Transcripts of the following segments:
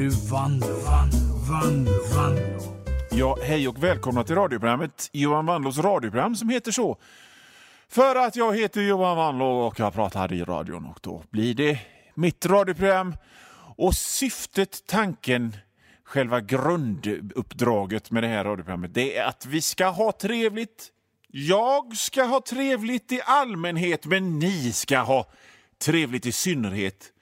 nu Vanlo, Vanlo, Vanlo, Vanlo. Ja, hej och välkomna till radioprogrammet Johan Vanlos radioprogram som heter så. För att jag heter Johan Vanlo och jag pratar i radion och då blir det mitt radioprogram. Och syftet, tanken, själva grunduppdraget med det här radioprogrammet det är att vi ska ha trevligt. Jag ska ha trevligt i allmänhet, men ni ska ha trevligt i synnerhet.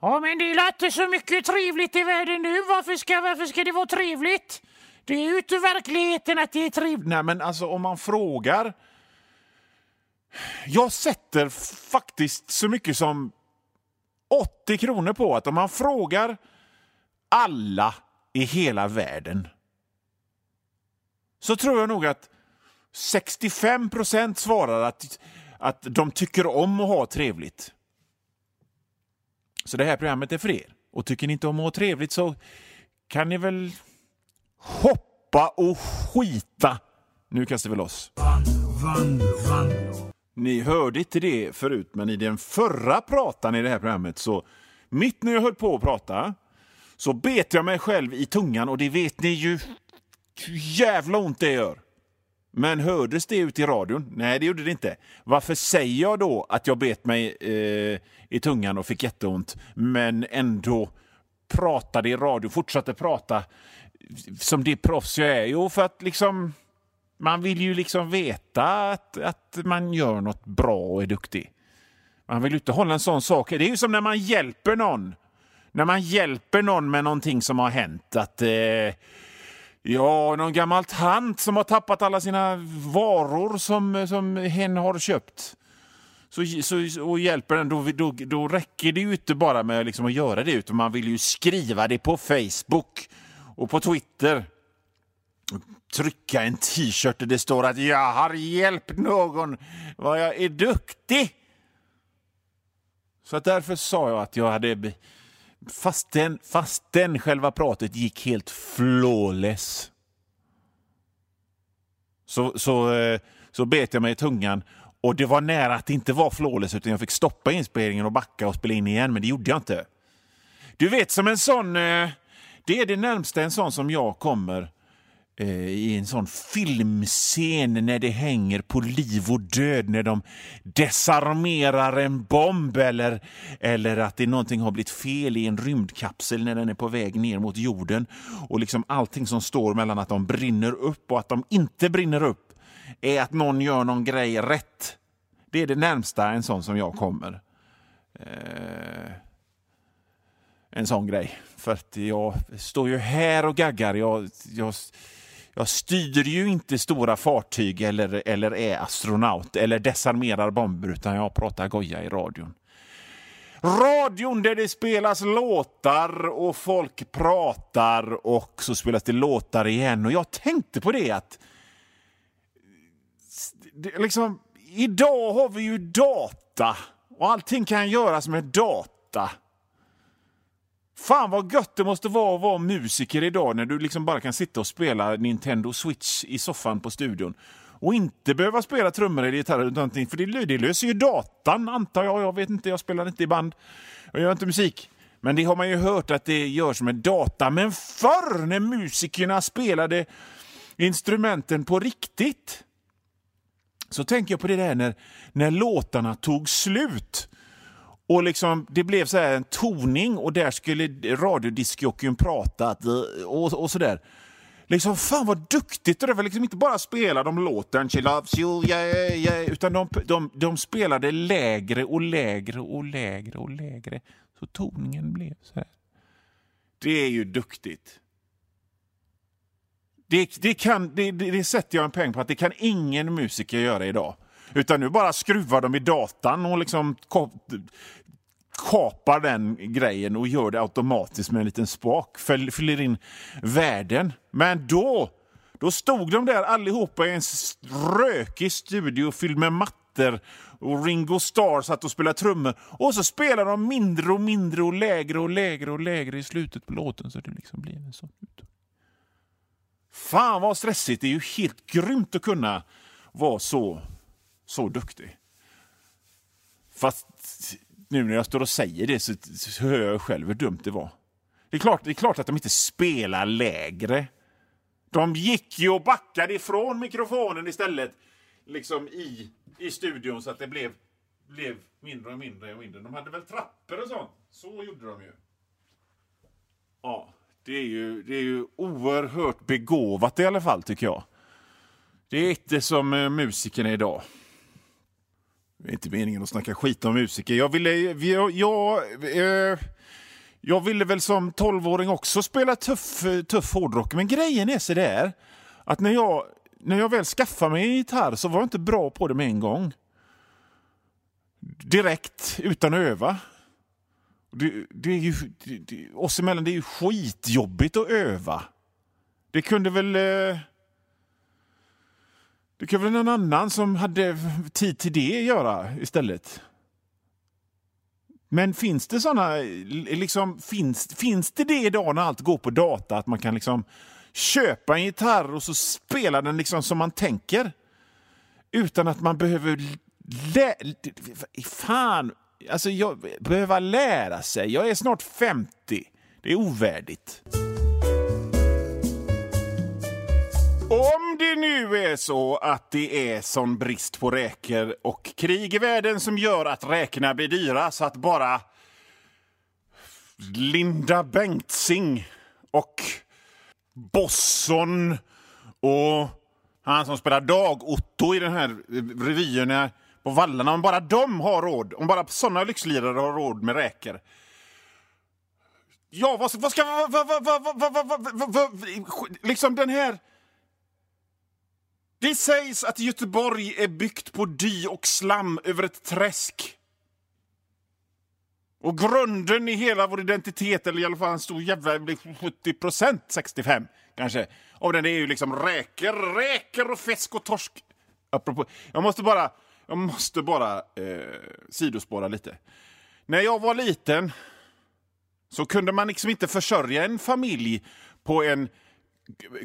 Ja, men det är inte så mycket trevligt i världen nu. Varför ska, varför ska det vara trevligt? Det är ju inte verkligheten att det är trevligt. Nej, men alltså om man frågar... Jag sätter faktiskt så mycket som 80 kronor på att om man frågar alla i hela världen så tror jag nog att 65 procent svarar att, att de tycker om att ha trevligt. Så det här programmet är för er. Och tycker ni inte om att ha trevligt så kan ni väl hoppa och skita. Nu kastar vi loss. Ni hörde inte det förut, men i den förra pratan i det här programmet så mitt när jag höll på att prata så bet jag mig själv i tungan och det vet ni ju hur jävla ont det gör. Men hördes det ut i radion? Nej, det gjorde det inte. Varför säger jag då att jag bet mig eh, i tungan och fick jätteont, men ändå pratade i radio, fortsatte prata som det proffs jag är? Jo, för att liksom man vill ju liksom veta att, att man gör något bra och är duktig. Man vill ju inte hålla en sån sak. Det är ju som när man hjälper någon. När man hjälper någon med någonting som har hänt. Att eh, Ja, någon gammal tant som har tappat alla sina varor som, som hen har köpt. Så, så, och hjälper den, då, då, då räcker det ju inte bara med liksom att göra det, utan man vill ju skriva det på Facebook och på Twitter trycka en t-shirt där det står att jag har hjälpt någon, vad jag är duktig. Så att därför sa jag att jag hade... Fastän, fastän själva pratet gick helt flawless. Så, så, eh, så bet jag mig i tungan. Och det var nära att det inte var flawless utan jag fick stoppa inspelningen och backa och spela in igen, men det gjorde jag inte. Du vet, som en sån... Eh, det är det närmsta en sån som jag kommer. Eh, i en sån filmscen när det hänger på liv och död, när de desarmerar en bomb eller, eller att det någonting har blivit fel i en rymdkapsel när den är på väg ner mot jorden. Och liksom allting som står mellan att de brinner upp och att de inte brinner upp är att någon gör någon grej rätt. Det är det närmsta en sån som jag kommer. Eh, en sån grej. För att jag står ju här och gaggar. Jag, jag jag styr ju inte stora fartyg eller, eller är astronaut eller desarmerar bomber, utan jag pratar goja i radion. Radion där det spelas låtar och folk pratar och så spelas det låtar igen. Och jag tänkte på det att liksom, idag har vi ju data och allting kan göras med data. Fan vad gött det måste vara att vara musiker idag när du liksom bara kan sitta och spela Nintendo Switch i soffan på studion. Och inte behöva spela trummor eller gitarr eller någonting, för det, det löser ju datan antar jag. Jag vet inte, jag spelar inte i band. Jag gör inte musik. Men det har man ju hört att det görs med data. Men förr när musikerna spelade instrumenten på riktigt så tänker jag på det där när, när låtarna tog slut. Och liksom, Det blev så en toning och där skulle radiodiskjockeyn prata och, och sådär. Liksom, fan vad duktigt! Det var liksom inte bara spela de låten She loves you, yeah, yeah, utan de, de, de spelade lägre och lägre och lägre och lägre. Så toningen blev så här. Det är ju duktigt. Det, det, kan, det, det, det sätter jag en peng på att det kan ingen musiker göra idag. Utan nu bara skruvar de i datan och liksom kapar den grejen och gör det automatiskt med en liten spak. Fyller in värden. Men då, då stod de där allihopa i en rökig studio fylld med mattor och Ringo Starr satt och spelade trummor. Och så spelar de mindre och mindre och lägre och lägre och lägre i slutet på låten så det liksom blir en sån Fan vad stressigt! Det är ju helt grymt att kunna vara så, så duktig. Fast nu när jag står och säger det så, så hör jag själv hur dumt det var. Det är, klart, det är klart att de inte spelar lägre. De gick ju och backade ifrån mikrofonen istället, liksom i, i studion, så att det blev, blev mindre och mindre och mindre. De hade väl trappor och sånt. Så gjorde de ju. Ja, det är ju, det är ju oerhört begåvat i alla fall, tycker jag. Det är inte som eh, musikerna idag. Det är inte meningen att snacka skit om musiker. Jag ville... Jag, jag, eh, jag ville väl som tolvåring också spela tuff, tuff hårdrock, men grejen är så där att när jag, när jag väl skaffade mig en gitarr så var jag inte bra på det med en gång. Direkt, utan att öva. Det, det är ju, det, det, oss emellan, det är ju skitjobbigt att öva. Det kunde väl... Eh, det kan väl någon annan som hade tid till det göra istället. Men finns det såna, liksom, finns, finns det det idag när allt går på data, att man kan liksom köpa en gitarr och så spela den liksom som man tänker? Utan att man behöver lä Fan, alltså jag behöver lära sig. Jag är snart 50. Det är ovärdigt. Nu är så att det är sån brist på räkor och krig i världen som gör att räkorna blir dyra så att bara Linda Bengtzing och Bosson och han som spelar Dag-Otto i den här revyn på vallarna, om bara de har råd, om bara såna lyxlirare har råd med räkor. Ja, vad, vad ska... Vad, vad, vad, vad, vad, vad, liksom den här det sägs att Göteborg är byggt på dy och slam över ett träsk. Och grunden i hela vår identitet, eller i alla fall en stor jävla 70 procent, 65 kanske, av den är ju liksom räkor, räkor och fisk och torsk. Apropå, jag måste bara, jag måste bara eh, sidospåra lite. När jag var liten så kunde man liksom inte försörja en familj på en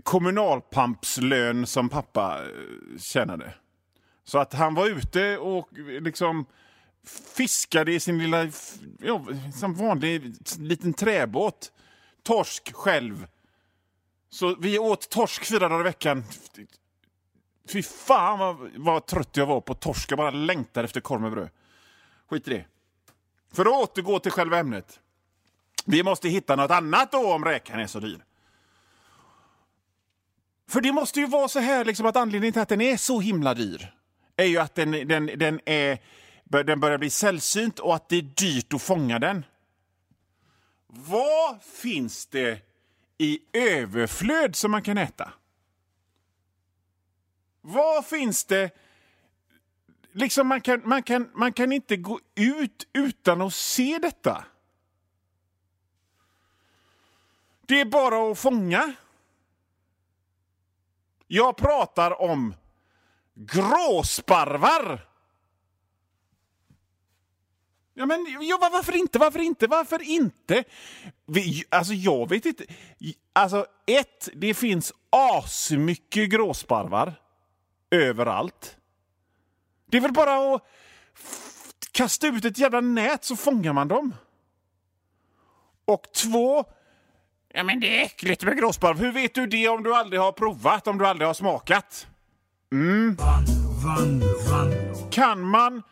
kommunalpampslön som pappa eh, tjänade. Så att han var ute och liksom fiskade i sin lilla, ja, som vanlig liten träbåt. Torsk själv. Så vi åt torsk fyra dagar i veckan. Fy fan vad, vad trött jag var på torsk. Jag bara längtade efter korv med bröd. Skit i det. För att återgå till själva ämnet. Vi måste hitta något annat då om räkan är så dyr. För det måste ju vara så här liksom att anledningen till att den är så himla dyr är ju att den, den, den, är, den börjar bli sällsynt och att det är dyrt att fånga den. Vad finns det i överflöd som man kan äta? Vad finns det... Liksom man, kan, man, kan, man kan inte gå ut utan att se detta. Det är bara att fånga. Jag pratar om gråsparvar. Ja, men ja, varför inte? Varför inte? Varför inte? Vi, alltså, jag vet inte. Alltså, ett, det finns asmycket gråsparvar överallt. Det är väl bara att kasta ut ett jävla nät så fångar man dem. Och två, Ja, men det är äckligt med gråsparv. Hur vet du det om du aldrig har provat, om du aldrig har smakat? Mm. Kan man,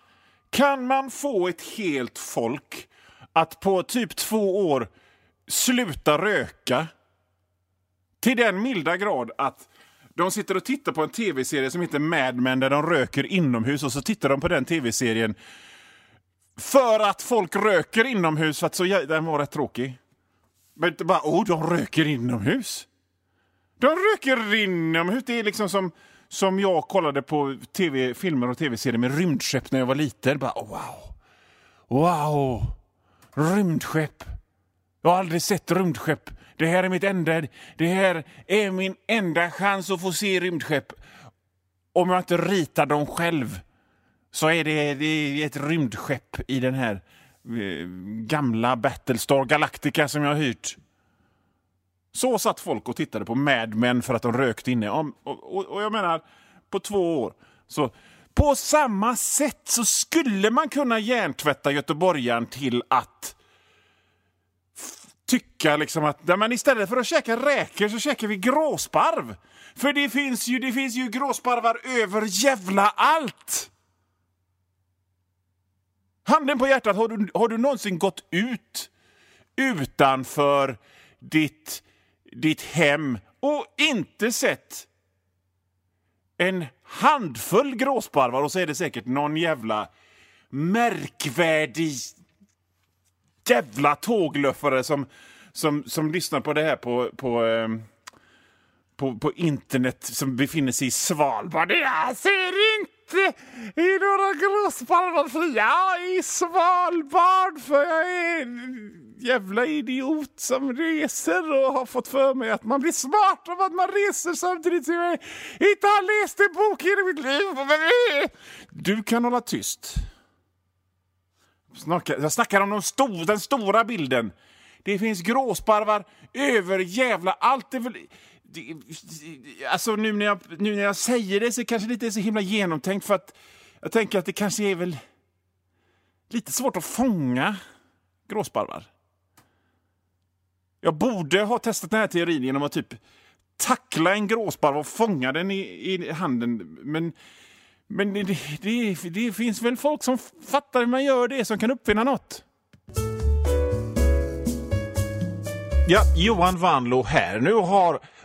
kan man få ett helt folk att på typ två år sluta röka till den milda grad att de sitter och tittar på en tv-serie som heter Mad Men där de röker inomhus och så tittar de på den tv-serien för att folk röker inomhus för att så, den var rätt tråkig. Men inte bara, oh, de röker inomhus. De röker inomhus. Det är liksom som, som jag kollade på TV, filmer och tv-serier med rymdskepp när jag var liten. Bara, oh, wow! Wow! Rymdskepp! Jag har aldrig sett rymdskepp. Det här är mitt enda... Det här är min enda chans att få se rymdskepp. Om jag inte ritar dem själv så är det, det är ett rymdskepp i den här Eh, Eh, gamla Battlestar Galactica som jag har hyrt. Så satt folk och tittade på Mad Men för att de rökte inne. Och, och, och jag menar, på två år. Så på samma sätt så skulle man kunna hjärntvätta göteborgaren till att tycka liksom att men istället för att käka räkor så käkar vi gråsparv. För det finns ju, det finns ju gråsparvar över jävla allt! Handen på hjärtat, har du, har du någonsin gått ut utanför ditt, ditt hem och inte sett en handfull gråsparvar? Och så är det säkert någon jävla märkvärdig jävla tågluffare som, som, som lyssnar på det här på, på, eh, på, på internet som befinner sig i Svalbard. Jag ser inte i några gråsparvar fria i Svalbard för jag är en jävla idiot som reser och har fått för mig att man blir smart av att man reser samtidigt som jag inte har läst en bok i hela mitt liv. Du kan hålla tyst. Jag snackar om de stor, den stora bilden. Det finns gråsparvar över jävla allt. Det alltså nu när, jag, nu när jag säger det så kanske det inte är så himla genomtänkt för att jag tänker att det kanske är väl lite svårt att fånga gråsparvar. Jag borde ha testat den här teorin genom att typ tackla en gråsparv och fånga den i, i handen. Men men det, det, det, finns väl folk som fattar hur man gör det, som kan uppfinna något. Ja, Johan Vanlo här. Nu har